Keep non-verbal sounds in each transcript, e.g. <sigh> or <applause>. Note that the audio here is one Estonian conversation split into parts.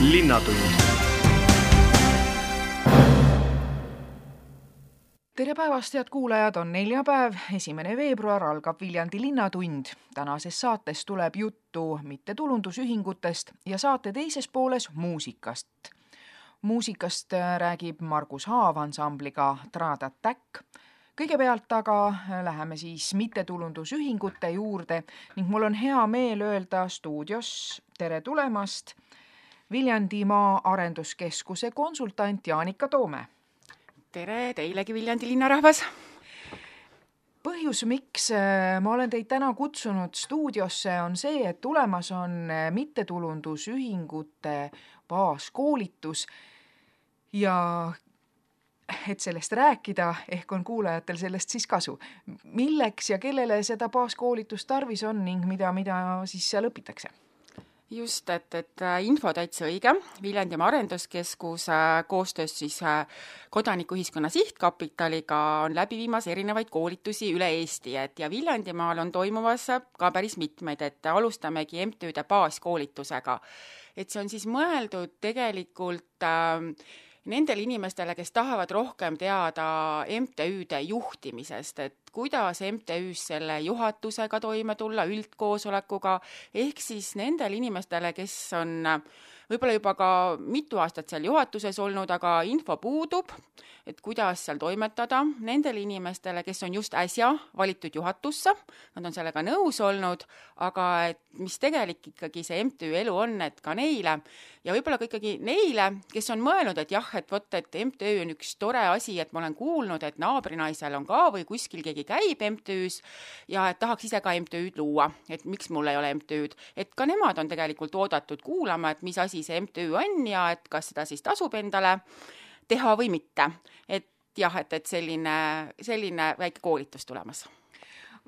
linnatund tere päevast, head kuulajad, on neljapäev, esimene veebruar algab Viljandi Linnatund. tänases saates tuleb juttu mittetulundusühingutest ja saate teises pooles muusikast. muusikast räägib Margus Haav ansambliga Trad Attack. kõigepealt aga läheme siis mittetulundusühingute juurde ning mul on hea meel öelda stuudios tere tulemast Viljandimaa Arenduskeskuse konsultant Jaanika Toome tere teilegi, Viljandi linnarahvas! põhjus, miks äh, ma olen teid täna kutsunud stuudiosse, on see, et tulemas on äh, mittetulundusühingute baaskoolitus ja et sellest rääkida, ehk on kuulajatel sellest siis kasu. milleks ja kellele seda baaskoolitust tarvis on ning mida, mida siis seal õpitakse just, et, et äh, info täitsa õige, Viljandimaa Arenduskeskus äh, koostöös siis äh, Kodanikuühiskonna Sihtkapitaliga on läbi viimas erinevaid koolitusi üle Eesti, et ja Viljandimaal on toimumas ka päris mitmeid, et alustamegi MTÜ-de baaskoolitusega. et see on siis mõeldud tegelikult äh, nendele inimestele, kes tahavad rohkem teada MTÜ-de juhtimisest, et kuidas MTÜ-s selle juhatusega toime tulla, üldkoosolekuga, ehk siis nendele inimestele, kes on võib-olla juba ka mitu aastat seal juhatuses olnud, aga info puudub, et kuidas seal toimetada, nendele inimestele, kes on just äsja valitud juhatusse, nad on sellega nõus olnud, aga et mis tegelik ikkagi see MTÜ elu on, et ka neile ja võib-olla ka ikkagi neile, kes on mõelnud, et jah, et vot, et MTÜ on üks tore asi, et ma olen kuulnud, et naabrinaisel on ka või kuskil keegi käib MTÜ-s ja et tahaks ise ka MTÜ-d luua, et miks mul ei ole MTÜ-d, et ka nemad on tegelikult oodatud kuulama, et mis asi see MTÜ on ja et kas seda siis tasub endale teha või mitte. et jah, et, et selline, selline väike koolitus tulemas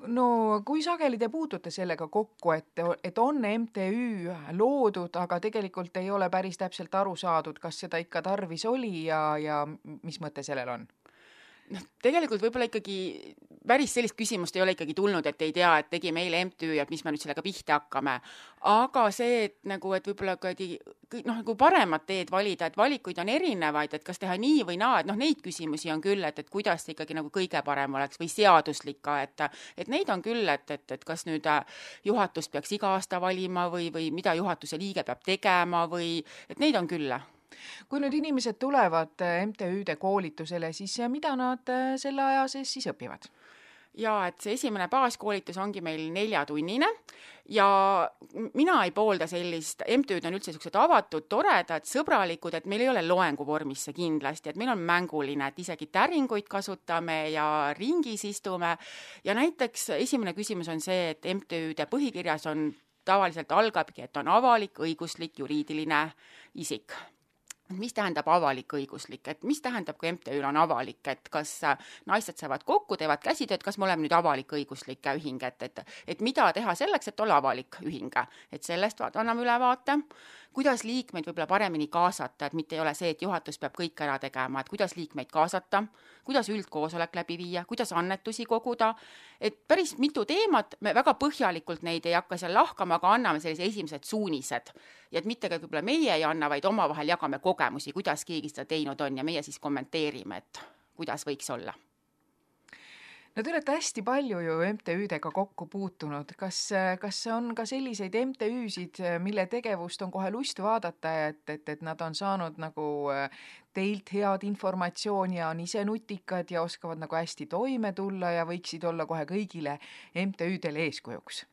no kui sageli te puutute sellega kokku, et, et on MTÜ loodud, aga tegelikult ei ole päris täpselt aru saadud, kas seda ikka tarvis oli ja, ja mis mõte sellel on? Noh, tegelikult võib-olla ikkagi päris sellist küsimust ei ole ikkagi tulnud, et ei tea, et tegime eile MTÜ ja mis me nüüd sellega pihta hakkame. aga see, et nagu, et võib-olla ikkagi noh, nagu paremat teed valida, et valikuid on erinevaid, et kas teha nii või naa, et noh, neid küsimusi on küll, et, et kuidas see ikkagi nagu kõige parem oleks või seaduslik ka, et et neid on küll, et, et, et kas nüüd äh, juhatust peaks iga aasta valima või, või mida juhatuse liige peab tegema või et neid on küll kui nüüd inimesed tulevad äh, MTÜ-de koolitusele, siis äh, mida nad äh, selle aja sees siis õpivad? jaa, et see esimene baaskoolitus ongi meil neljatunnine ja mina ei poolda sellist, MTÜ-d on üldse niisugused avatud, toredad, sõbralikud, et meil ei ole loengu vormis see kindlasti, et meil on mänguline, et isegi täringuid kasutame ja ringis istume ja näiteks esimene küsimus on see, et MTÜ-de põhikirjas on tavaliselt algabki, et on avalik-õiguslik juriidiline isik mis tähendab avalik-õiguslik, et mis tähendab, kui MTÜ-l on avalik, et kas äh, naised saavad kokku, teevad käsitööd, kas me oleme nüüd avalik-õiguslik ühing, et, et, et mida teha selleks, et olla avalik ühing, et sellest anname ülevaate kuidas liikmeid võib-olla paremini kaasata, et mitte ei ole see, et juhatus peab kõik ära tegema, et kuidas liikmeid kaasata, kuidas üldkoosolek läbi viia, kuidas annetusi koguda, et päris mitu teemat, me väga põhjalikult neid ei hakka seal lahkama, aga anname sellised esimesed suunised. ja et mitte ka võib-olla meie ei anna, vaid omavahel jagame kogemusi, kuidas keegi seda teinud on ja meie siis kommenteerime, et kuidas võiks olla no te olete hästi palju ju MTÜ-dega kokku puutunud, kas, kas on ka selliseid MTÜ-sid, mille tegevust on kohe lust vaadata, et, et, et nad on saanud nagu äh, teilt head informatsiooni ja on ise nutikad ja oskavad nagu hästi toime tulla ja võiksid olla kohe kõigile MTÜ-dele eeskujuks?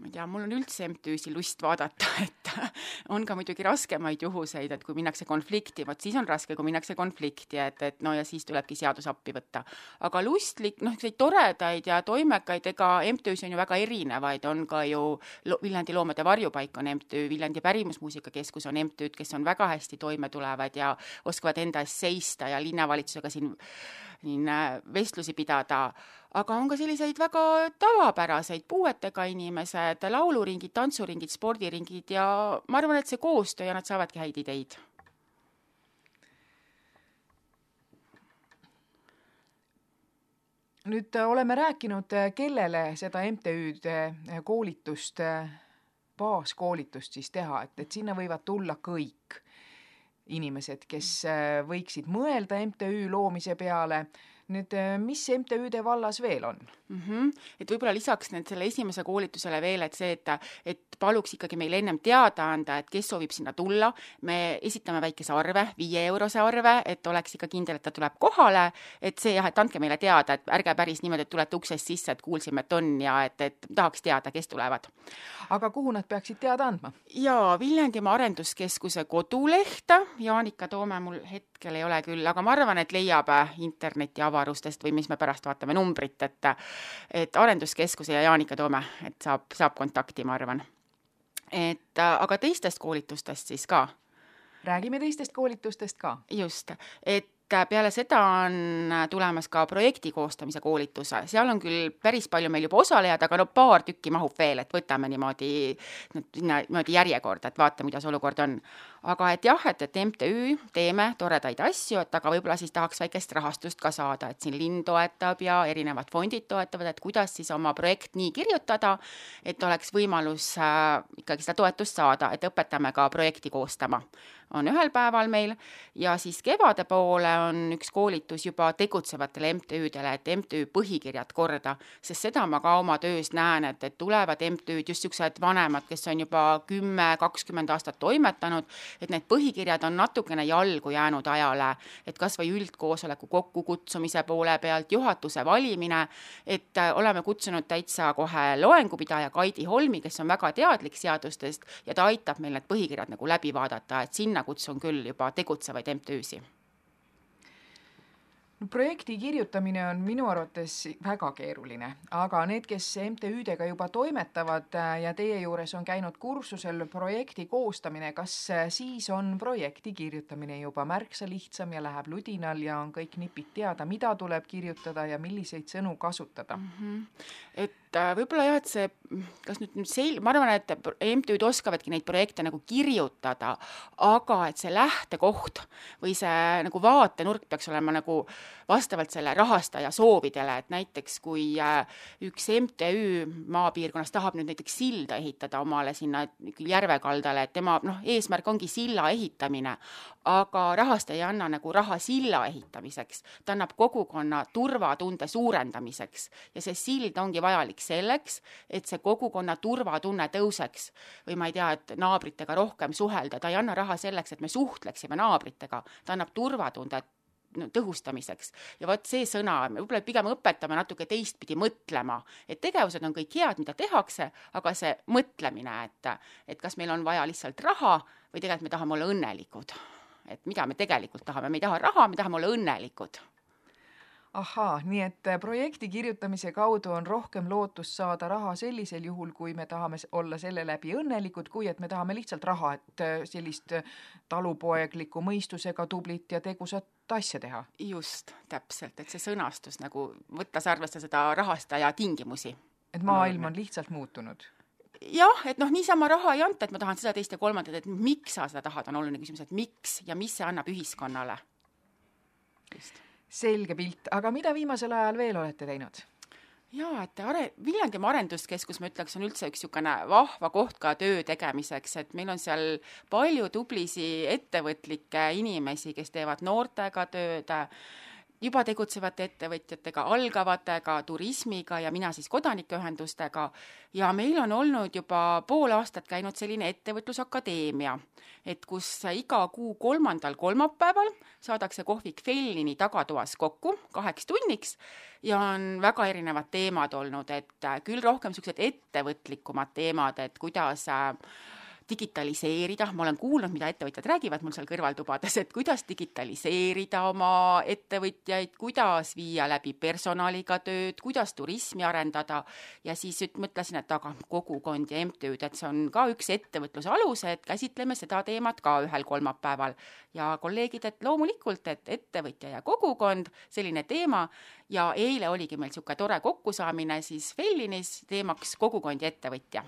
Ma ei tea, mul on üldse MTÜ-si lust vaadata, <laughs> et on ka muidugi raskemaid juhuseid, et kui minnakse konflikti, vot siis on raske, kui minnakse konflikti, et, et no ja siis tulebki seadus appi võtta. aga lustlik, noh, selliseid toredaid ja toimekaid, ega MTÜ-si on ju väga erinevaid, on ka ju Viljandi Loomade Varjupaik on MTÜ, Viljandi Pärimusmuusikakeskus on MTÜ-d, kes on väga hästi toime tulevad ja oskavad enda eest seista ja linnavalitsusega siin siin äh, vestlusi pidada, aga on ka selliseid väga tavapäraseid puuetega inimesed, lauluringid, tantsuringid, spordiringid ja ma arvan, et see koostöö ja nad saavadki häid ideid. Nüüd äh, oleme rääkinud, äh, kellele seda MTÜ-de koolitust baaskoolitust siis teha, et, et sinna võivad tulla kõik inimesed, kes äh, võiksid mõelda MTÜ loomise peale nüüd mis MTÜ-de vallas veel on mm? -hmm. et võib-olla lisaks nüüd selle esimese koolitusele veel, et see, et, et paluks ikkagi meil ennem teada anda, et kes soovib sinna tulla, me esitame väikese arve, viieeurose arve, et oleks ikka kindel, et ta tuleb kohale, et see jah, et andke meile teada, et ärge päris niimoodi, et tulete uksest sisse, et kuulsime, et on ja et, et tahaks teada, kes tulevad. aga kuhu nad peaksid teada andma? jaa, Viljandimaa Arenduskeskuse koduleht, Jaanika Toome mul hetkel ei ole küll, aga ma arvan, et leiab interneti ava avarustest või mis me pärast vaatame numbrit, et et Arenduskeskuse ja Jaanika Toome, et saab, saab kontakti, ma arvan. et aga teistest koolitustest siis ka. räägime teistest koolitustest ka. just, et peale seda on tulemas ka projekti koostamise koolitus, seal on küll päris palju meil juba osalejaid, aga no paar tükki mahub veel, et võtame niimoodi, niimoodi järjekorda, et vaatame, kuidas olukord on. Aga et jah, et, et MTÜ, teeme toredaid asju, et aga võib-olla siis tahaks väikest rahastust ka saada, et siin linn toetab ja erinevad fondid toetavad, et kuidas siis oma projekt nii kirjutada, et oleks võimalus äh, ikkagi seda toetust saada, et õpetame ka projekti koostama. On ühel päeval meil ja siis kevade poole on üks koolitus juba tegutsevatele MTÜ-dele, et MTÜ põhikirjad korda, sest seda ma ka oma töös näen, et, et tulevad MTÜ-d, just niisugused vanemad, kes on juba kümme, kakskümmend aastat toimetanud, et need põhikirjad on natukene jalgu jäänud ajale, et kas või üldkoosoleku kokkukutsumise poole pealt, juhatuse valimine, et äh, oleme kutsunud täitsa kohe loengupidaja Kaidi Holmi, kes on väga teadlik seadustest ja ta aitab meil need põhikirjad nagu läbi vaadata, et sinna kutsun küll juba tegutsevaid MTÜ-si no projekti kirjutamine on minu arvates väga keeruline, aga need, kes MTÜ-dega juba toimetavad äh, ja teie juures on käinud kursusel projekti koostamine, kas äh, siis on projekti kirjutamine juba märksa lihtsam ja läheb ludinal ja on kõik nipid teada, mida tuleb kirjutada ja milliseid sõnu kasutada mm? -hmm. et äh, võib-olla jah, et see, kas nüüd sel-, ma arvan, et MTÜ-d oskavadki neid projekte nagu kirjutada, aga et see lähtekoht või see nagu vaatenurk peaks olema nagu vastavalt selle rahastaja soovidele, et näiteks kui äh, üks MTÜ maapiirkonnas tahab nüüd näiteks silda ehitada omale sinna järve kaldale, et tema noh, eesmärk ongi silla ehitamine, aga rahastaja ei anna nagu raha silla ehitamiseks, ta annab kogukonna turvatunde suurendamiseks. Ja see sild ongi vajalik selleks, et see kogukonna turvatunne tõuseks. Või ma ei tea, et naabritega rohkem suhelda, ta ei anna raha selleks, et me suhtleksime naabritega, ta annab turvatunde tõhustamiseks. ja vot see sõna, me võib-olla pigem õpetame natuke teistpidi mõtlema, et tegevused on kõik head, mida tehakse, aga see mõtlemine, et, et kas meil on vaja lihtsalt raha või tegelikult me tahame olla õnnelikud. Et mida me tegelikult tahame, me ei taha raha, me tahame olla õnnelikud. Ahaa, nii et äh, projekti kirjutamise kaudu on rohkem lootust saada raha sellisel juhul, kui me tahame olla selle läbi õnnelikud, kui et me tahame lihtsalt raha, et äh, sellist äh, talupoegliku mõistusega tublit ja tegusat asja teha. just, täpselt, et see sõnastus nagu võttes arvesse seda rahastaja tingimusi. et maailm on lihtsalt muutunud jah, et noh, niisama raha ei anta, et ma tahan seda, teist ja kolmandat, et miks sa seda tahad, on oluline küsimus, et miks ja mis see annab ühiskonnale. selge pilt, aga mida viimasel ajal veel olete teinud? jaa, et are-, Viljandimaa Arenduskeskus, ma ütleks, on üldse üks niisugune vahva koht ka töö tegemiseks, et meil on seal palju tublisi ettevõtlikke inimesi, kes teevad noortega tööd, juba tegutsevate ettevõtjatega, algavatega, turismiga ja mina siis kodanikuühendustega ja meil on olnud juba pool aastat käinud selline ettevõtlusakadeemia, et kus iga kuu kolmandal kolmapäeval saadakse kohvik Fellini tagatoas kokku kaheks tunniks ja on väga erinevad teemad olnud, et küll rohkem niisugused ettevõtlikumad teemad, et kuidas äh, digitaliseerida, ma olen kuulnud, mida ettevõtjad räägivad mul seal kõrvaltubades, et kuidas digitaliseerida oma ettevõtjaid, kuidas viia läbi personaliga tööd, kuidas turismi arendada. Ja siis mõtlesin, et aga kogukond ja MTÜ-d, et see on ka üks ettevõtluse alus, et käsitleme seda teemat ka ühel kolmapäeval. ja kolleegid, et loomulikult, et ettevõtja ja kogukond, selline teema. Ja eile oligi meil niisugune tore kokkusaamine siis Fellinis teemaks kogukond ja ettevõtja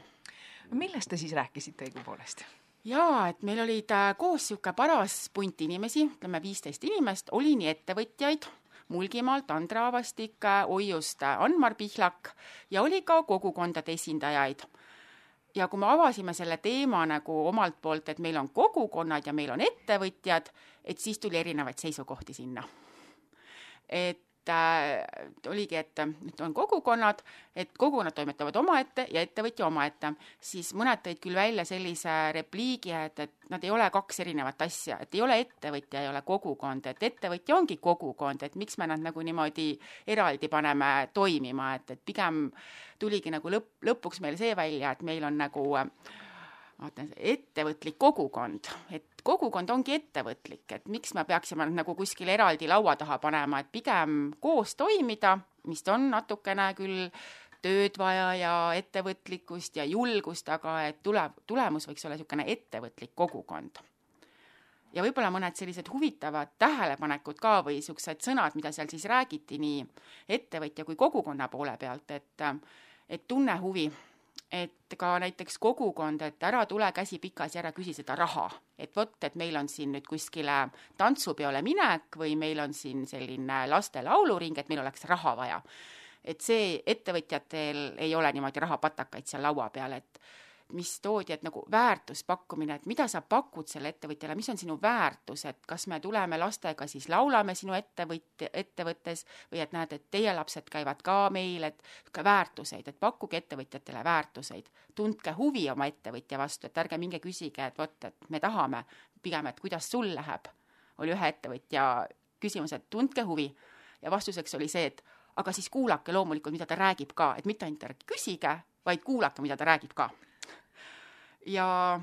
millest te siis rääkisite õigupoolest? jaa, et meil olid äh, koos niisugune paras punt inimesi, ütleme viisteist inimest, oli nii ettevõtjaid, Mulgimaalt Andra Avastik, Oiust Anmar Pihlak ja oli ka kogukondade esindajaid ja kui me avasime selle teema nagu omalt poolt, et meil on kogukonnad ja meil on ettevõtjad, et siis tuli erinevaid seisukohti sinna. et äh, oligi, et, et on kogukonnad, et kogukonnad toimetavad omaette ja ettevõtja omaette, siis mõned tõid küll välja sellise repliigi, et, et nad ei ole kaks erinevat asja, et ei ole ettevõtja, ei ole kogukond, et ettevõtja ongi kogukond, et miks me nad nagu niimoodi eraldi paneme toimima, et, et pigem tuligi nagu lõpp, lõpuks meil see välja, et meil on nagu vaatan, ettevõtlik kogukond, et kogukond ongi ettevõtlik, et miks me peaksime nagu kuskile eraldi laua taha panema, et pigem koos toimida, mis on natukene küll tööd vaja ja ettevõtlikkust ja julgust, aga et tule, tulemus võiks olla niisugune ettevõtlik kogukond. ja võib-olla mõned sellised huvitavad tähelepanekud ka või niisugused sõnad, mida seal siis räägiti nii ettevõtja kui kogukonna poole pealt, et et tunne huvi et ka näiteks kogukond, et ära tule käsi pikas ja ära küsi seda raha. et vot, et meil on siin nüüd kuskile tantsupeole minek või meil on siin selline laste lauluring, et meil oleks raha vaja. et see ettevõtjatel ei ole niimoodi rahapatakaid seal laua peal, et mis toodi, et nagu väärtuspakkumine, et mida sa pakud selle ettevõtjale, mis on sinu väärtus, et kas me tuleme lastega siis laulame sinu ettevõtja, ettevõttes või et näed, et teie lapsed käivad ka meil, et väärtuseid, et pakkuge ettevõtjatele väärtuseid. tundke huvi oma ettevõtja vastu, et ärge minge küsige, et vot, et me tahame, pigem, et kuidas sul läheb, oli ühe ettevõtja küsimus, et tundke huvi. ja vastuseks oli see, et aga siis kuulake loomulikult, mida ta räägib ka, et mitte ainult ärge küsige, vaid kuulake, mida ta räägib ka ja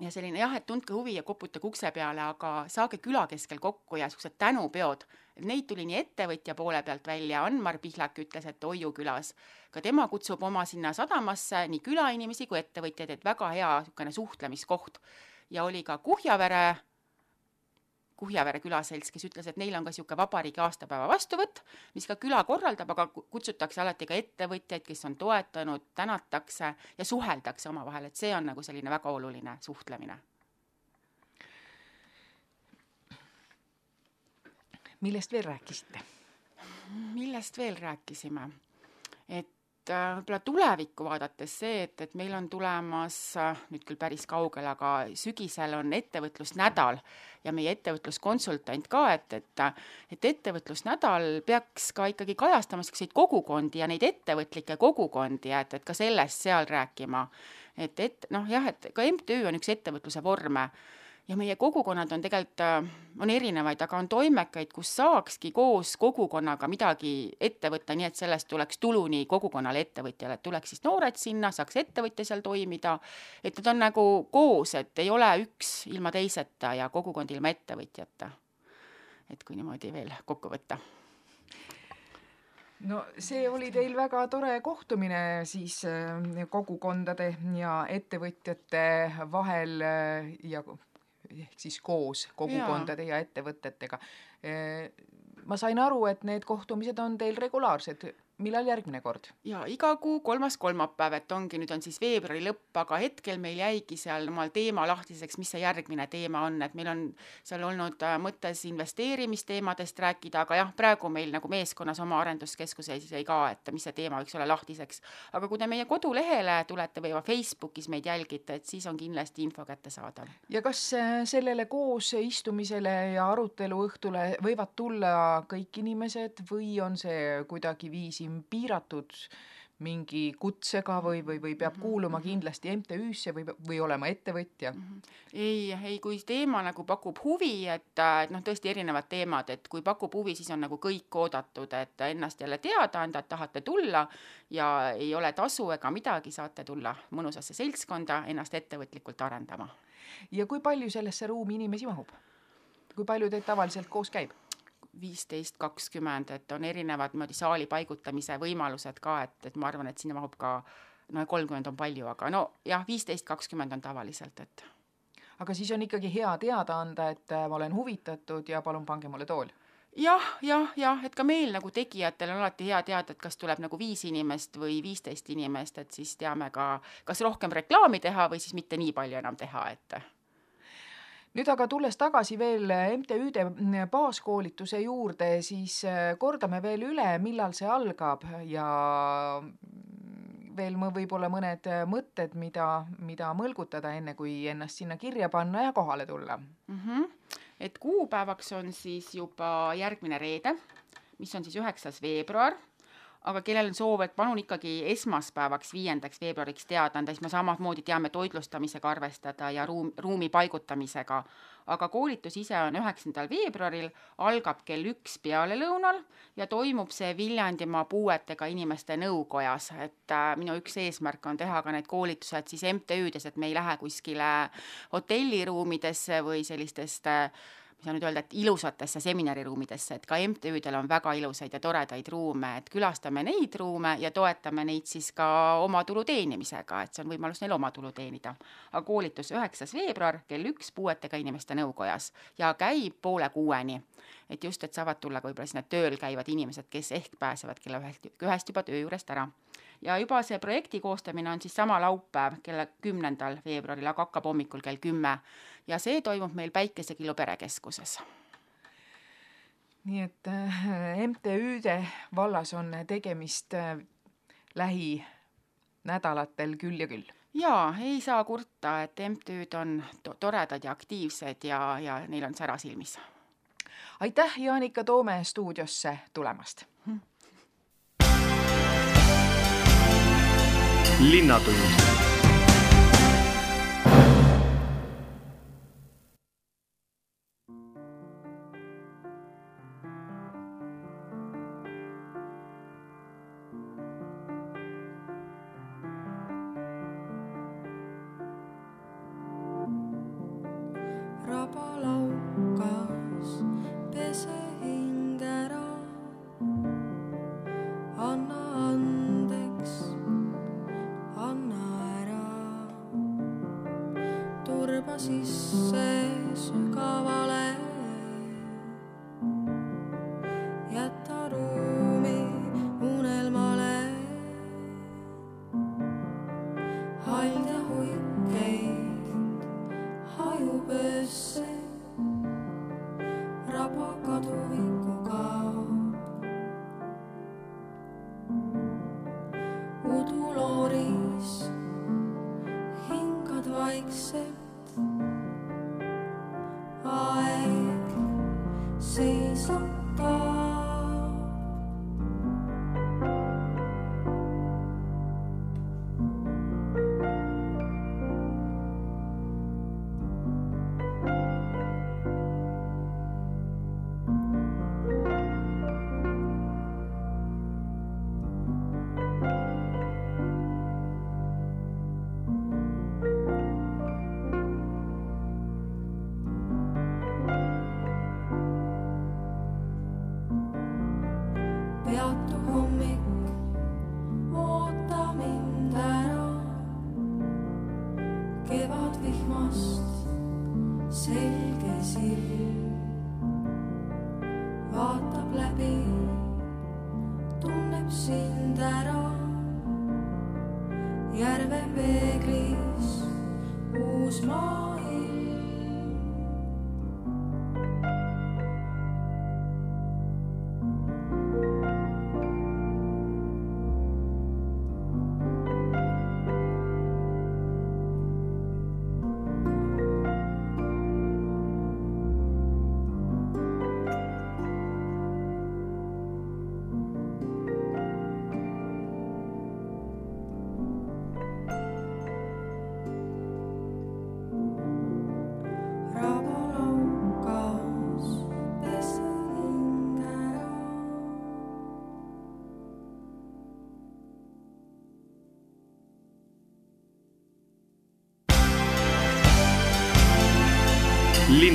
ja selline jah, et tundke huvi ja koputage ukse peale, aga saage küla keskel kokku ja niisugused tänupeod. neid tuli nii ettevõtja poole pealt välja, Anmar Pihlak ütles, et Oiu külas, ka tema kutsub oma sinna sadamasse nii külainimesi kui ettevõtjaid, et väga hea niisugune suhtlemiskoht. ja oli ka Kuhjavere Kuhjavere külaselts, kes ütles, et neil on ka niisugune vabariigi aastapäeva vastuvõtt, mis ka küla korraldab, aga kutsutakse alati ka ettevõtjaid, kes on toetanud, tänatakse ja suheldakse omavahel, et see on nagu selline väga oluline suhtlemine. millest veel rääkisite? millest veel rääkisime? Äh, võib-olla tulevikku vaadates see, et, et meil on tulemas äh, nüüd küll päris kaugel, aga sügisel on ettevõtlusnädal ja meie ettevõtluskonsultant ka, et, et et ettevõtlusnädal peaks ka ikkagi kajastama niisuguseid kogukondi ja neid ettevõtlikke kogukondi et, et ka sellest seal rääkima. et, et noh, jah, et ka MTÜ on üks ettevõtluse vorme ja meie kogukonnad on tegelikult, äh, on erinevaid, aga on toimekaid, kus saakski koos kogukonnaga midagi ette võtta, nii et sellest tuleks tulu nii kogukonnale, ettevõtjale, et tuleks siis noored sinna, saaks ettevõtja seal toimida, et nad on nagu koos, et ei ole üks ilma teiseta ja kogukond ilma ettevõtjata. et kui niimoodi veel kokku võtta no see oli teil väga tore kohtumine siis äh, kogukondade ja ettevõtjate vahel äh, ja ehk siis koos kogukondade ja, ja ettevõtetega. ma sain aru, et need kohtumised on teil regulaarsed millal järgmine kord? jaa, iga kuu kolmas kolmapäev, et ongi, nüüd on siis veebruari lõpp, aga hetkel meil jäigi seal omal teema lahtiseks, mis see järgmine teema on, et meil on seal olnud äh, mõttes investeerimisteemadest rääkida, aga jah, praegu meil nagu meeskonnas oma arenduskeskuses jäi ka, et mis see teema võiks olla lahtiseks. aga kui te meie kodulehele tulete või Facebookis meid jälgite, et siis on kindlasti info kättesaadav. ja kas äh, sellele koos istumisele ja aruteluõhtule võivad tulla kõik inimesed või on see kuidagiviisi piiratud mingi kutsega või, või, või peab mhm, kuuluma mhm. kindlasti MTÜ-sse või, või olema ettevõtja? Mhm. ei, ei, kui teema nagu pakub huvi, et, et noh, tõesti erinevad teemad, et kui pakub huvi, siis on nagu kõik oodatud, et ennast jälle teada anda, et tahate tulla ja ei ole tasu ega midagi, saate tulla mõnusasse seltskonda ennast ettevõtlikult arendama. ja kui palju sellesse ruumi inimesi mahub? kui palju teid tavaliselt koos käib? Viisteist, kakskümmend, et on erinevad niimoodi saali paigutamise võimalused ka, et, et ma arvan, et sinna mahub ka no kolmkümmend on palju, aga no jah, viisteist, kakskümmend on tavaliselt, et. aga siis on ikkagi hea teada anda, et äh, ma olen huvitatud ja palun pange mulle tool jah, jah, jah, et ka meil nagu tegijatel on alati hea teada, et kas tuleb nagu viis inimest või viisteist inimest, et siis teame ka, kas rohkem reklaami teha või siis mitte nii palju enam teha, et nüüd aga tulles tagasi veel MTÜ-de baaskoolituse juurde, siis äh, kordame veel üle, millal see algab ja veel mõ- võib-olla mõned äh, mõtted, mida, mida mõlgutada, enne kui ennast sinna kirja panna ja kohale tulla mm. -hmm. et kuupäevaks on siis juba järgmine reede, mis on siis üheksas veebruar aga kellel on soov, et palun ikkagi esmaspäevaks, viiendaks veebruariks teada anda, siis me samamoodi teame toitlustamisega arvestada ja ruum, ruumi paigutamisega. aga koolitus ise on üheksandal veebruaril, algab kell üks pealelõunal ja toimub see Viljandimaa puuetega inimeste nõukojas, et äh, minu üks eesmärk on teha ka need koolitused siis MTÜ-des, et me ei lähe kuskile hotelliruumidesse või sellistest äh, ma saan nüüd öelda, et ilusatesse seminariruumidesse, et ka MTÜ-del on väga ilusaid ja toredaid ruume, et külastame neid ruume ja toetame neid siis ka oma tulu teenimisega, et see on võimalus neil oma tulu teenida. aga koolitus üheksas veebruar kell üks puuetega inimeste nõukojas ja käib poole kuueni. et just, et saavad tulla ka võib-olla sinna tööl käivad inimesed, kes ehk pääsevad kella ühest, ühest juba töö juurest ära ja juba see projekti koostamine on siis sama laupäev, kella kümnendal veebruaril, aga hakkab hommikul kell kümme ja see toimub meil Päikesekillu perekeskuses nii et äh, MTÜ-de vallas on tegemist äh, lähinädalatel küll ja küll. jaa, ei saa kurta, et MTÜ-d on to toredad ja aktiivsed ja, ja neil on sära silmis. aitäh, Jaanika Toome stuudiosse tulemast linnatund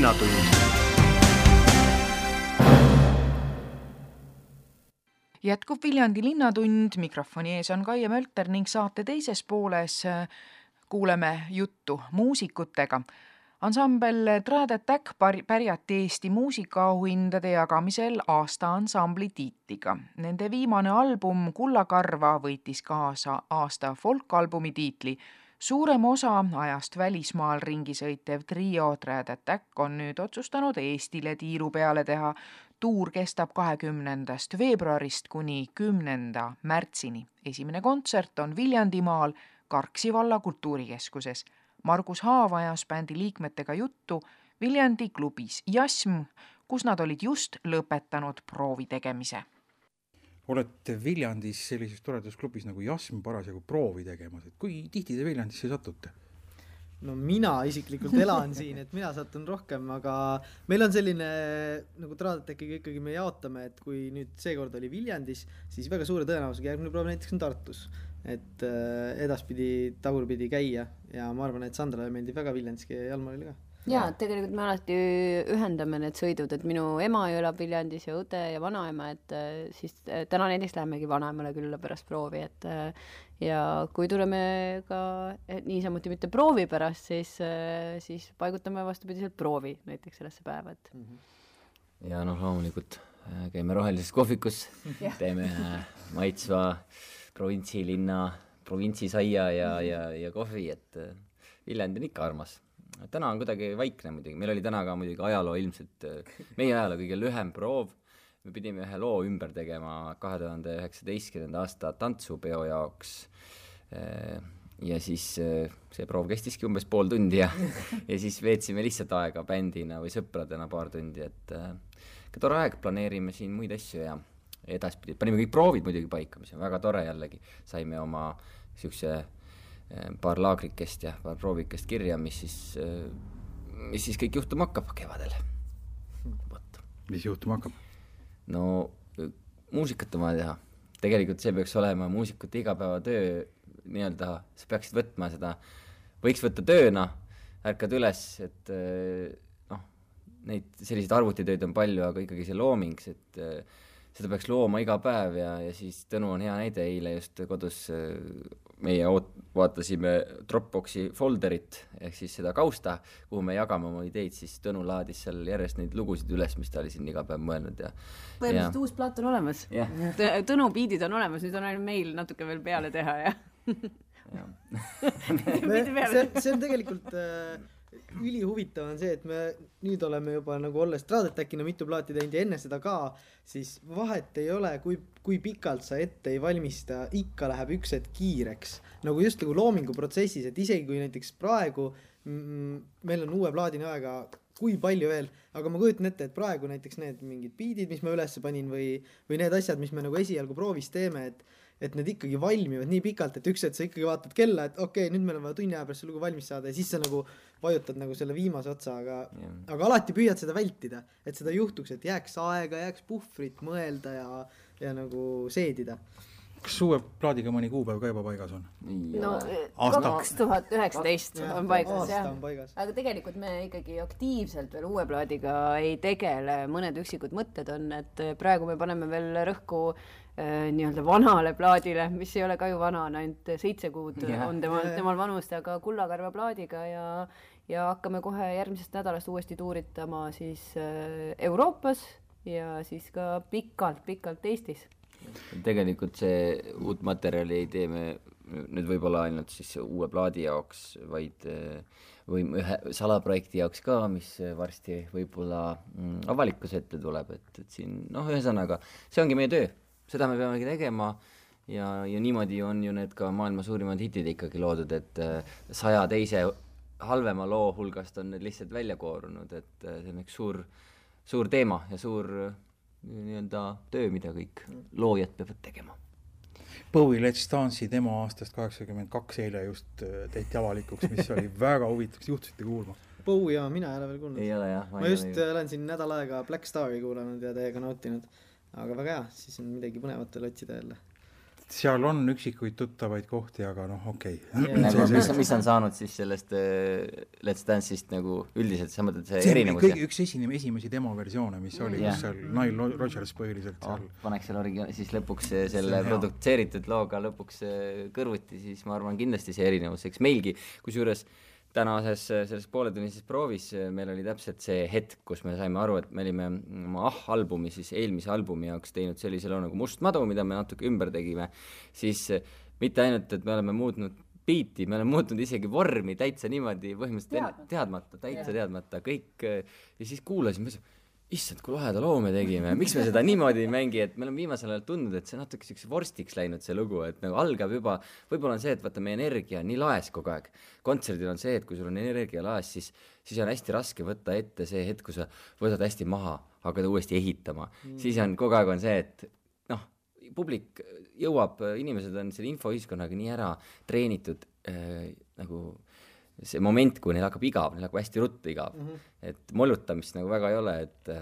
Linnatund jätkub Viljandi Linnatund, mikrofoni ees on Kaie Mölter ning saate teises pooles äh, kuuleme juttu muusikutega. ansambel Trad Attack pärjati Eesti muusikaauhindade jagamisel aasta ansambli tiitliga. Nende viimane album Kullakarva võitis kaasa aasta folkalbumi tiitli suurem osa ajast välismaal ringi sõitev trio Trad Attack on nüüd otsustanud Eestile tiiru peale teha tuur kestab kahekümnendast veebruarist kuni kümnenda märtsini. esimene kontsert on Viljandimaal Karksi valla kultuurikeskuses. Margus Haav ajas bändi liikmetega juttu Viljandi klubis Jasm, kus nad olid just lõpetanud proovi tegemise olete Viljandis sellises toredas klubis nagu Jasm parasjagu proovi tegemas, et kui tihti te Viljandisse satute? no mina isiklikult elan <laughs> siin, et mina satun rohkem, aga meil on selline nagu Tradetekiga ikkagi me jaotame, et kui nüüd seekord oli Viljandis, siis väga suure tõenäosusega järgmine proov näiteks on Tartus. et äh, edaspidi tagurpidi käia ja ma arvan, et Sandrale meeldib väga Viljandis käia jalgpallil ka jaa, tegelikult me alati ühendame need sõidud, et minu ema ju elab Viljandis ja õde ja vanaema, et äh, siis äh, täna näiteks lähemegi vanaemale külla pärast proovi, et äh, ja kui tuleme ka niisamuti mitte proovi pärast, siis, siis paigutame vastupidiselt proovi näiteks sellesse päeva, et mm. -hmm. ja noh, loomulikult käime Rohelises kohvikus teeme maitsva provintsilinna provintsisaia ja, ja, ja kohvi, et Viljandi on ikka armas täna on kuidagi vaikne muidugi, meil oli täna ka muidugi ajaloo ilmselt, meie ajaloo kõige lühem proov, me pidime ühe loo ümber tegema kahe tuhande üheksateistkümnenda aasta tantsupeo jaoks, ja siis see proov kestiski umbes pool tundi ja <laughs> ja siis veetsime lihtsalt aega bändina või sõpradena paar tundi, et ikka tore aeg, planeerime siin muid asju ja edaspidi, panime kõik proovid muidugi paika, mis on väga tore jällegi, saime oma niisuguse Eh, paar laagrikest ja paar proovikest kirja, mis siis, eh, mis siis kõik juhtuma hakkab kevadel. vot. mis juhtuma hakkab? no muusikat on vaja teha. tegelikult see peaks olema muusikute igapäevatöö, nii-öelda, sa peaksid võtma seda, võiks võtta tööna, ärkad üles, et eh, noh, neid selliseid arvutitöid on palju, aga ikkagi see looming, et seda peaks looma iga päev ja, ja siis Tõnu on hea näide, eile just kodus meie oot-, vaatasime Dropboxi folderit, ehk siis seda kausta, kuhu me jagame oma ideid, siis Tõnu laadis seal järjest neid lugusid üles, mis ta oli siin iga päev mõelnud ja põhimõtteliselt uus plaat on olemas yeah.. Tõnu biidid on olemas, nüüd on ainult meil natuke veel peale teha ja <laughs> see, see on tegelikult äh, ülihuvitav on see, et me nüüd oleme juba nagu olles Stradetacina mitu plaati teinud ja enne seda ka, siis vahet ei ole, kui, kui pikalt sa ette ei valmista, ikka läheb üks hetk kiireks. nagu just nagu loominguprotsessis, et isegi kui näiteks praegu meil on uue plaadini aega kui palju veel, aga ma kujutan ette, et praegu näiteks need mingid biidid, mis ma ülesse panin või, või need asjad, mis me nagu esialgu proovis teeme, et et need ikkagi valmivad nii pikalt, et üks hetk sa ikkagi vaatad kella, et okei okay,, nüüd meil on vaja tunni aja pärast see lugu valmis saada ja siis sa nagu vajutad nagu selle viimase otsa, aga yeah., aga alati püüad seda vältida, et seda juhtuks, et jääks aega, jääks puhvrit mõelda ja, ja nagu seedida. Kas uue plaadiga mõni kuupäev ka juba paigas on? no kaks tuhat üheksateist on paigas jah, aga tegelikult me ikkagi aktiivselt veel uue plaadiga ei tegele, mõned üksikud mõtted on, et praegu me paneme veel rõhku nii-öelda vanale plaadile, mis ei ole ka ju vana, on ainult seitse kuud yeah. on temal, temal vanust, aga Kullakarva plaadiga ja ja hakkame kohe järgmisest nädalast uuesti tuuritama siis äh, Euroopas ja siis ka pikalt-pikalt Eestis. tegelikult see uut materjali ei tee me nüüd võib-olla ainult siis uue plaadi jaoks, vaid äh, või ühe salaprojekti jaoks ka, mis varsti võib-olla mm, avalikkuse ette tuleb, et, et siin noh, ühesõnaga see ongi meie töö, seda me peamegi tegema ja, ja niimoodi on ju need ka maailma suurimad hitid ikkagi loodud, et äh, saja teise halvema loo hulgast on need lihtsalt välja koorunud, et äh, see on üks suur, suur teema ja suur äh, nii-öelda töö, mida kõik loojad peavad tegema. Bowie Let's Dance'i demo aastast kaheksakümmend kaks eile just tehti avalikuks, mis oli <laughs> väga huvitav, kas juhtusite kuulma? Bowie jaa, mina ei ole veel kuulnud. ei ole jah. ma just olen siin nädal aega Black Stari kuulanud ja täiega nautinud. Aga väga hea, siis on midagi põnevat veel otsida jälle seal on üksikuid tuttavaid kohti, aga noh, okei okay. <laughs> nagu mis, mis on saanud siis sellest uh, Let's Dance'ist nagu üldiselt, sa mõtled see, see erinevus? kõige, üks esine, esimesi demoversioone, mis oli yeah., kus seal Nile Rodgers põhiliselt oh, seal paneks selle origina-, siis lõpuks selle produtseeritud looga lõpuks kõrvuti, siis ma arvan kindlasti see erinevus, eks meilgi, kusjuures uh, tänases selles pooletunnises proovis meil oli täpselt see hetk, kus me saime aru, et me olime oma ah-albumi siis eelmise albumi jaoks teinud sellise loo nagu Must madu, mida me natuke ümber tegime, siis mitte ainult, et me oleme muutnud biiti, me oleme muutnud isegi vormi täitsa niimoodi põhimõtteliselt teadmata, teadmata, täitsa teadmata, kõik ja siis kuulasime, issand, kui laheda loo me tegime, miks me seda niimoodi ei mängi, et me oleme viimasel ajal tundnud, et see natuke siukse vorstiks läinud, see lugu, et nagu algab juba, võib-olla on see, et vaata, meie energia on nii laes kogu aeg. kontserdil on see, et kui sul on energia laes, siis, siis on hästi raske võtta ette see hetk, kui sa võtad hästi maha, hakkad uuesti ehitama mm., siis on kogu aeg on see, et noh, publik jõuab, inimesed on selle infoühiskonnaga nii ära treenitud äh, nagu see moment, kui neil hakkab igav, neil hakkab hästi ruttu igav mm, -hmm. et mollutamist nagu väga ei ole, et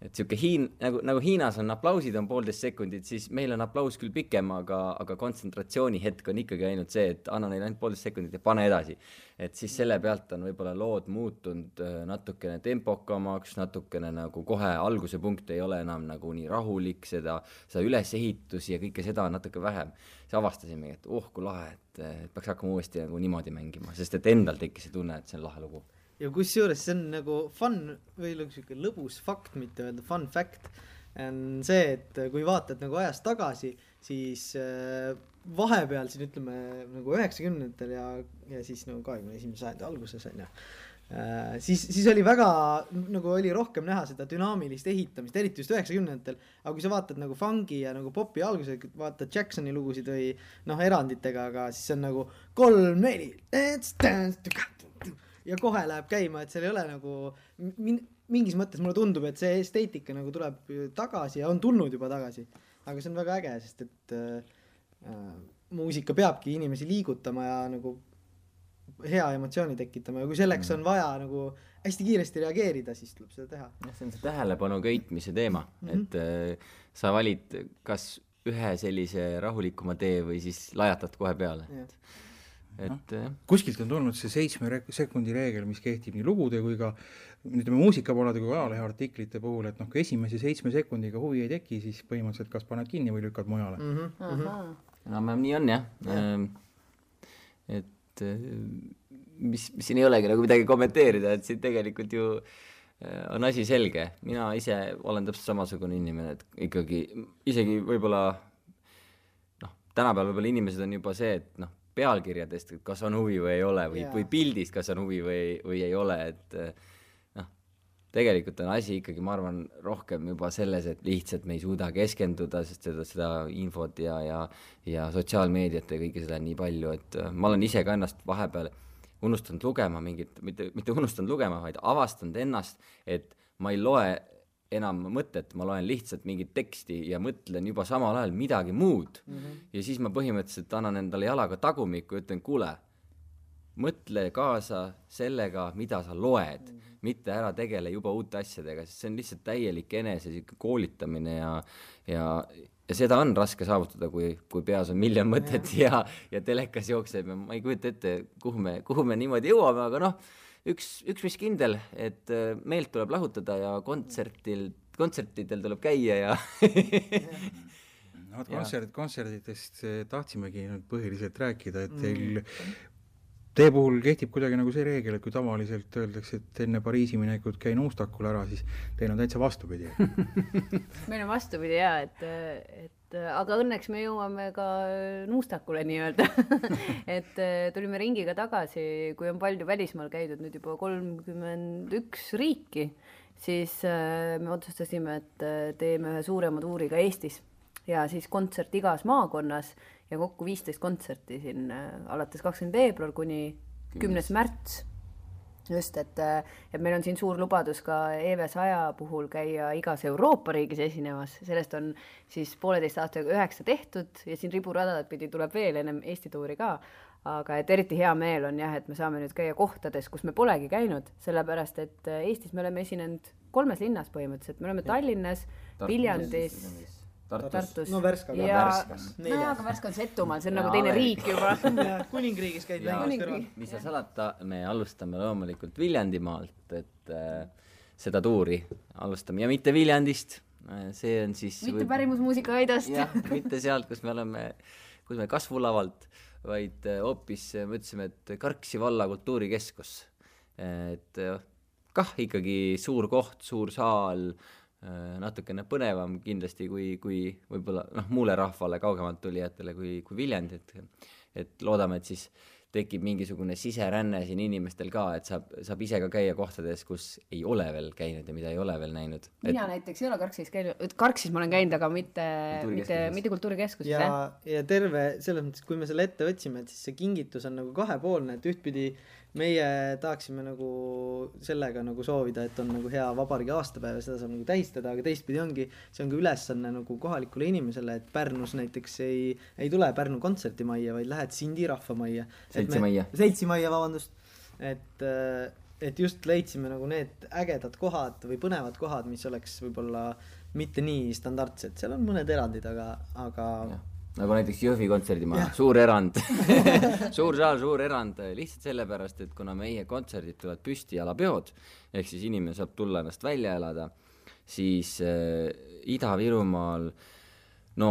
et sihuke Hiin-, nagu, nagu Hiinas on aplausid on poolteist sekundit, siis meil on aplaus küll pikem, aga, aga kontsentratsioonihetk on ikkagi ainult see, et anna neile ainult poolteist sekundit ja pane edasi. et siis selle pealt on võib-olla lood muutunud äh, natukene tempokamaks, natukene nagu kohe alguse punkt ei ole enam nagu nii rahulik, seda, seda ülesehitusi ja kõike seda on natuke vähem. siis avastasimegi, et oh kui lahe, et peaks hakkama uuesti nagu niimoodi mängima, sest et endal tekkis see tunne, et see on lahe lugu ja kusjuures see on nagu fun või nagu sihuke lõbus fakt, mitte öelda fun fact, on see, et kui vaatad nagu ajas tagasi, siis äh, vahepeal siin ütleme nagu üheksakümnendatel ja, ja siis nagu kahekümne esimese sajandi alguses on ju äh,. siis, siis oli väga nagu oli rohkem näha seda dünaamilist ehitamist, eriti just üheksakümnendatel. aga kui sa vaatad nagu fungi ja nagu popi alguse, vaatad Jacksoni lugusid või noh, eranditega, aga siis see on nagu kolm-neli, ja kohe läheb käima, et seal ei ole nagu min-, mingis mõttes mulle tundub, et see esteetika nagu tuleb tagasi ja on tulnud juba tagasi. aga see on väga äge, sest et äh, äh, muusika peabki inimesi liigutama ja nagu hea emotsiooni tekitama ja kui selleks mm. on vaja nagu hästi kiiresti reageerida, siis tuleb seda teha. jah, see on see tähelepanu köitmise teema mm, -hmm. et äh, sa valid kas ühe sellise rahulikuma tee või siis lajatad kohe peale et no, kuskilt on tulnud see seitsme sekundi reegel, mis kehtib nii lugude kui ka ütleme muusikapoolede kui ajaleheartiklite puhul, et noh, kui esimese seitsme sekundiga huvi ei teki, siis põhimõtteliselt kas paned kinni või lükkad mujale mm. -hmm. enam-vähem nii on jah ja. Ähm, et äh, mis, mis siin ei olegi nagu midagi kommenteerida, et siin tegelikult ju äh, on asi selge, mina ise olen täpselt samasugune inimene, et ikkagi isegi võib-olla noh, tänapäeval võib-olla inimesed on juba see, et noh, pealkirjadest, et kas on huvi või ei ole või, või pildist, kas on huvi või, või ei ole, et noh, tegelikult on asi ikkagi, ma arvan, rohkem juba selles, et lihtsalt me ei suuda keskenduda, sest seda, seda infot ja, ja ja sotsiaalmeediat ja kõike seda on nii palju, et ma olen ise ka ennast vahepeal unustanud lugema mingit, mitte, mitte unustanud lugema, vaid avastanud ennast, et ma ei loe enam mõtet, ma loen lihtsalt mingit teksti ja mõtlen juba samal ajal midagi muud mm. -hmm. ja siis ma põhimõtteliselt annan endale jalaga tagumikku ja ütlen, kuule, mõtle kaasa sellega, mida sa loed mm, -hmm. mitte ära tegele juba uute asjadega, sest see on lihtsalt täielik enese sihuke koolitamine ja, ja, ja seda on raske saavutada, kui, kui peas on miljon mõtet ja, ja, ja telekas jookseb ja ma ei kujuta ette, kuhu me, kuhu me niimoodi jõuame, aga noh üks, üks mis kindel, et äh, meelt tuleb lahutada ja kontsertil, kontsertidel tuleb käia ja <laughs> no vot kontsert, kontserditest äh, tahtsimegi nüüd põhiliselt rääkida, et teil mm. Teie puhul kehtib kuidagi nagu see reegel, et kui tavaliselt öeldakse, et enne Pariisi minekut käin Uustakul ära, siis teil on täitsa vastupidi. <laughs> Meil on vastupidi jaa, et, et aga õnneks me jõuame ka nuustakule nii-öelda. <laughs> Et äh, tulime ringiga tagasi, kui on palju välismaal käidud, nüüd juba kolmkümmend üks riiki, siis äh, me otsustasime, et teeme ühe suurema tuuri ka Eestis. Ja siis kontsert igas maakonnas ja kokku viisteist kontserti siin alates kakskümmend veebruar kuni kümnes. märts. Just, et, et meil on siin suur lubadus ka EV saja puhul käia igas Euroopa riigis esinemas, sellest on siis pooleteist aastaga üheksa tehtud ja siin riburadade pidi tuleb veel ennem Eesti tuuri ka. aga et eriti hea meel on jah, et me saame nüüd käia kohtades, kus me polegi käinud, sellepärast et Eestis me oleme esinenud kolmes linnas põhimõtteliselt, me oleme Tallinnas, Viljandis Tartus, Tartus.. no Värska ka. ja Värskas. no aga Värska on Setumaal, see on ja, nagu teine riik juba <laughs> kuningriigis käid lähimas kõrval. mis seal salata, me alustame loomulikult Viljandimaalt, et äh, seda tuuri alustame ja mitte Viljandist äh,, see on siis mitte võib... pärimusmuusika Aidast. jah, mitte sealt, kus me oleme, kus me kasvulavalt, vaid äh, hoopis äh, mõtlesime, et Karksi valla kultuurikeskus. et äh, kah ikkagi suur koht, suur saal natukene põnevam kindlasti kui, kui võib-olla noh, muule rahvale, kaugemalt tulijatele kui, kui Viljandi, et et loodame, et siis tekib mingisugune siseränne siin inimestel ka, et saab, saab ise ka käia kohtades, kus ei ole veel käinud ja mida ei ole veel näinud. mina et... näiteks ei ole Karksis käinud, Karksis ma olen käinud, aga mitte, mitte, mitte kultuurikeskuses. ja, ja terve, selles mõttes, kui me selle ette võtsime, et siis see kingitus on nagu kahepoolne, et ühtpidi meie tahaksime nagu sellega nagu soovida, et on nagu hea vabariigi aastapäev ja seda saab nagu tähistada, aga teistpidi ongi, see on ka ülesanne nagu kohalikule inimesele, et Pärnus näiteks ei, ei tule Pärnu kontsertimajja, vaid lähed Sindi rahvamajja. seltsimajja. seltsimajja, vabandust. et, et just leidsime nagu need ägedad kohad või põnevad kohad, mis oleks võib-olla mitte nii standardsed, seal on mõned erandid, aga, aga ja nagu näiteks Jõhvi kontserdimaja, suur erand. <laughs> Suur saal, suur erand, lihtsalt sellepärast, et kuna meie kontserdid tulevad püstijalapeod, ehk siis inimene saab tulla ennast välja elada, siis äh, Ida-Virumaal no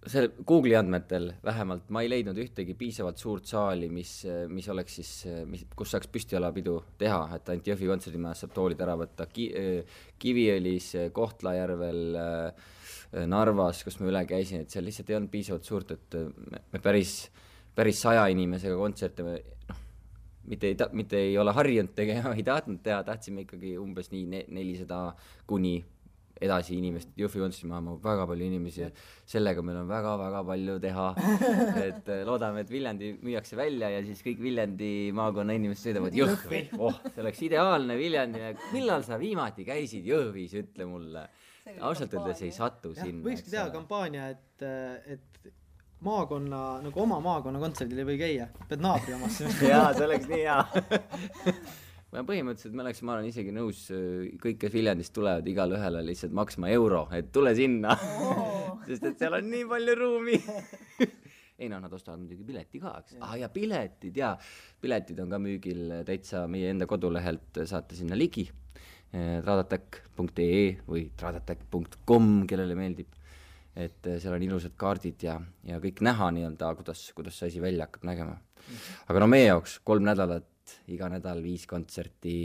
see Google'i andmetel vähemalt ma ei leidnud ühtegi piisavalt suurt saali, mis, mis oleks siis, mis, kus saaks püstijalapidu teha, et ainult Jõhvi kontserdimajas saab toolid ära võtta. Ki,, Kiviõlis, Kohtla-Järvel Äh, Narvas, kus ma üle käisin, et seal lihtsalt ei olnud piisavalt suurt, et äh, me, päris, päris saja inimesega kontserte me noh, mitte ei ta-, mitte ei ole harjunud tegema, <laughs> ei tahtnud teha, tahtsime ikkagi umbes nii ne-, nelisada kuni edasi inimest, Jõhvi kontserdimaja mahub väga palju inimesi sellega meil on väga-väga palju teha. <laughs> et äh, loodame, et Viljandi müüakse välja ja siis kõik Viljandi maakonna inimesed sõidavad Jõhvi. oh, see oleks ideaalne Viljandi, millal sa viimati käisid Jõhvis, ütle mulle ausalt öeldes ei satu ja, sinna. võikski teha kampaania, et, et maakonna, nagu oma maakonna kontserdil ei või käia, pead naabri omasse <laughs> jaa, see oleks nii hea. <laughs> Ma põhimõtteliselt me oleks, ma olen isegi nõus, kõik, kes Viljandist tulevad, igale ühele lihtsalt maksma euro, et tule sinna. Oh. <laughs> sest et seal on nii palju ruumi. Ei noh, nad ostavad muidugi pileti ka, eks. aa ah, ja piletid jaa, piletid on ka müügil täitsa meie enda kodulehelt, saate sinna ligi Eh, traadattack.ee või traadattack.com, kellele meeldib. et eh, seal on ilusad kaardid ja, ja kõik näha nii-öelda, kuidas, kuidas see asi välja hakkab nägema. aga no meie jaoks kolm nädalat, iga nädal viis kontserti,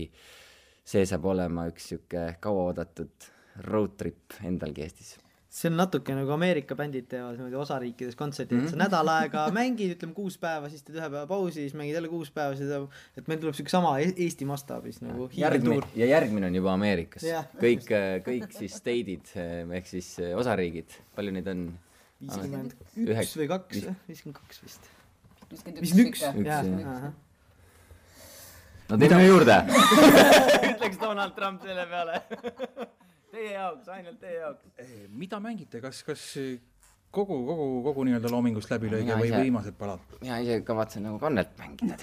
see saab olema üks niisugune kauaoodatud road trip endalgi Eestis see on natuke nagu Ameerika bändid teevad niimoodi osariikides kontserdid mm, -hmm. et sa nädal aega <laughs> mängid, ütleme kuus päeva, siis teed ühe päeva pausi, siis mängid jälle kuus päeva, siis teeb, et meil tuleb siuke sama e-, Eesti mastaabis nagu järgmine ja järgmine on juba Ameerikas. Yeah.. kõik, kõik siis state'id ehk siis osariigid, palju neid on? viiskümmend üks või kaks, viiskümmend kaks vist. viiskümmend üks, jah. no teeme juurde. <laughs> <laughs> Ütleks Donald Trump selle peale Teie jaoks, ainult teie jaoks. Eh, mida mängite, kas, kas kogu, kogu, kogu nii-öelda loomingust läbilõige või viimased palad? mina ise kavatsen nagu Kannelt mängida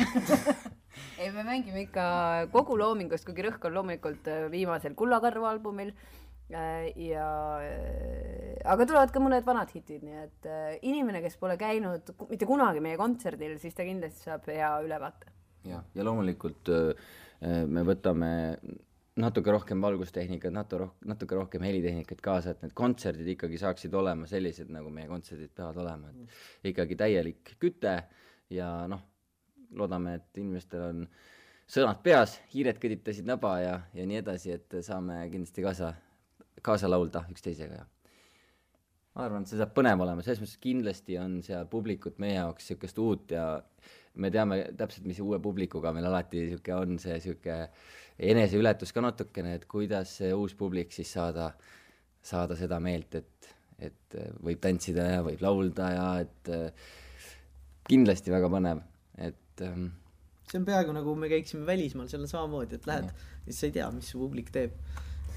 <laughs> ei, me mängime ikka kogu loomingust, kuigi rõhk on loomulikult äh, viimasel Kullakarva albumil ja aga tulevad ka mõned vanad hitid, nii et inimene, kes pole käinud mitte kunagi meie kontserdil, siis ta kindlasti saab hea ülevaate. jah, ja loomulikult me võtame natuke rohkem valgustehnikat, natuke roh-, natuke rohkem helitehnikat kaasa, et need kontserdid ikkagi saaksid olema sellised, nagu meie kontserdid peavad olema, et ikkagi täielik küte ja noh, loodame, et inimestel on sõnad peas, hiired kõditasid naba ja, ja nii edasi, et saame kindlasti kaasa, kaasa laulda üksteisega ja ma arvan, et see saab põnev olema, selles mõttes kindlasti on seal publikut meie jaoks niisugust uut ja me teame täpselt, mis uue publikuga meil alati niisugune on, see niisugune eneseületus ka natukene, et kuidas see uus publik siis saada, saada seda meelt, et, et võib tantsida ja võib laulda ja et kindlasti väga põnev, et ähm, see on peaaegu nagu me käiksime välismaal, seal on samamoodi, et lähed ja siis sa ei tea, mis su publik teeb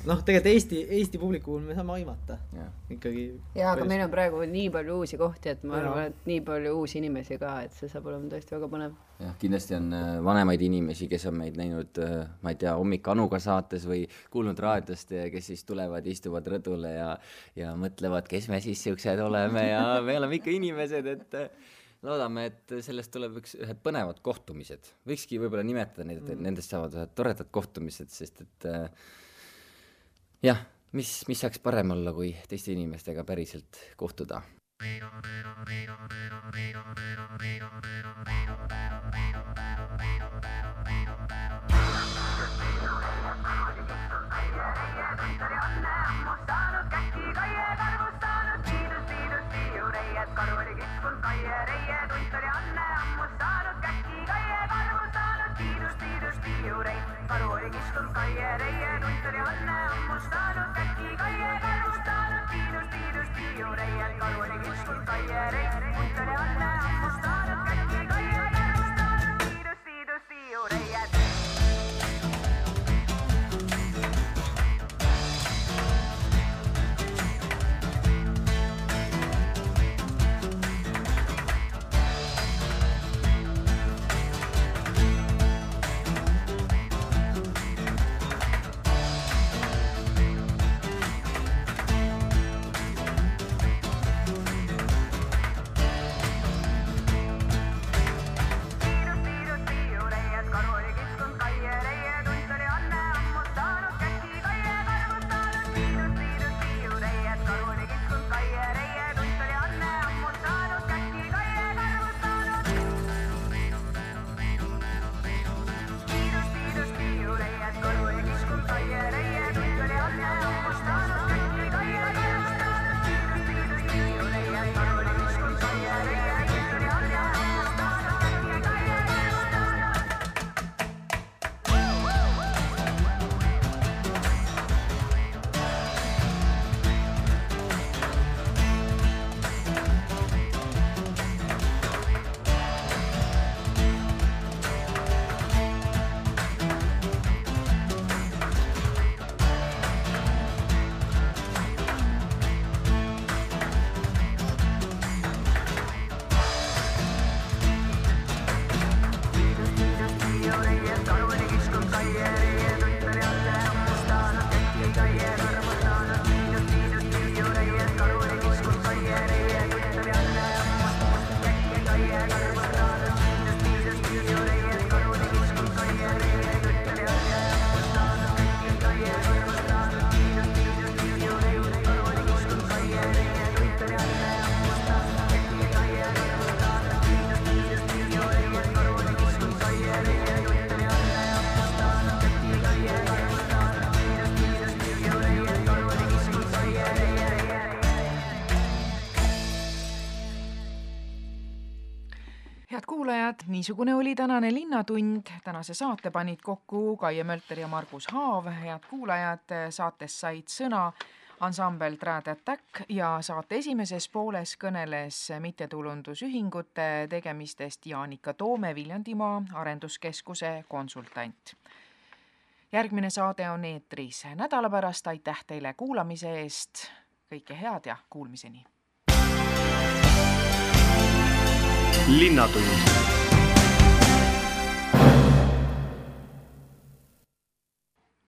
noh, tegelikult Eesti, Eesti publiku puhul me saame aimata ja. ikkagi. jaa, aga meil on praegu nii palju uusi kohti, et ma ja. arvan, et nii palju uusi inimesi ka, et see saab olema tõesti väga põnev. jah, kindlasti on äh, vanemaid inimesi, kes on meid näinud, äh, ma ei tea, Hommik Anuga saates või kuulnud raadiost ja kes siis tulevad, istuvad rõdule ja, ja mõtlevad, kes me siis siuksed oleme ja me oleme ikka inimesed, et äh, loodame, et sellest tuleb üks, ühed põnevad kohtumised. võikski võib-olla nimetada neid, et mm. nendest saavad ühed toredad kohtumised, sest et äh, jah, mis, mis saaks parem olla, kui teiste inimestega päriselt kohtuda. Niisugune oli tänane Linnatund. tänase saate panid kokku Kaie Mölter ja Margus Haav. head kuulajad, saates said sõna ansambel Trad Attack ja saate esimeses pooles kõneles mittetulundusühingute tegemistest Jaanika Toome, Viljandimaa Arenduskeskuse konsultant. järgmine saade on eetris nädala pärast, aitäh teile kuulamise eest, kõike head ja kuulmiseni! linnatund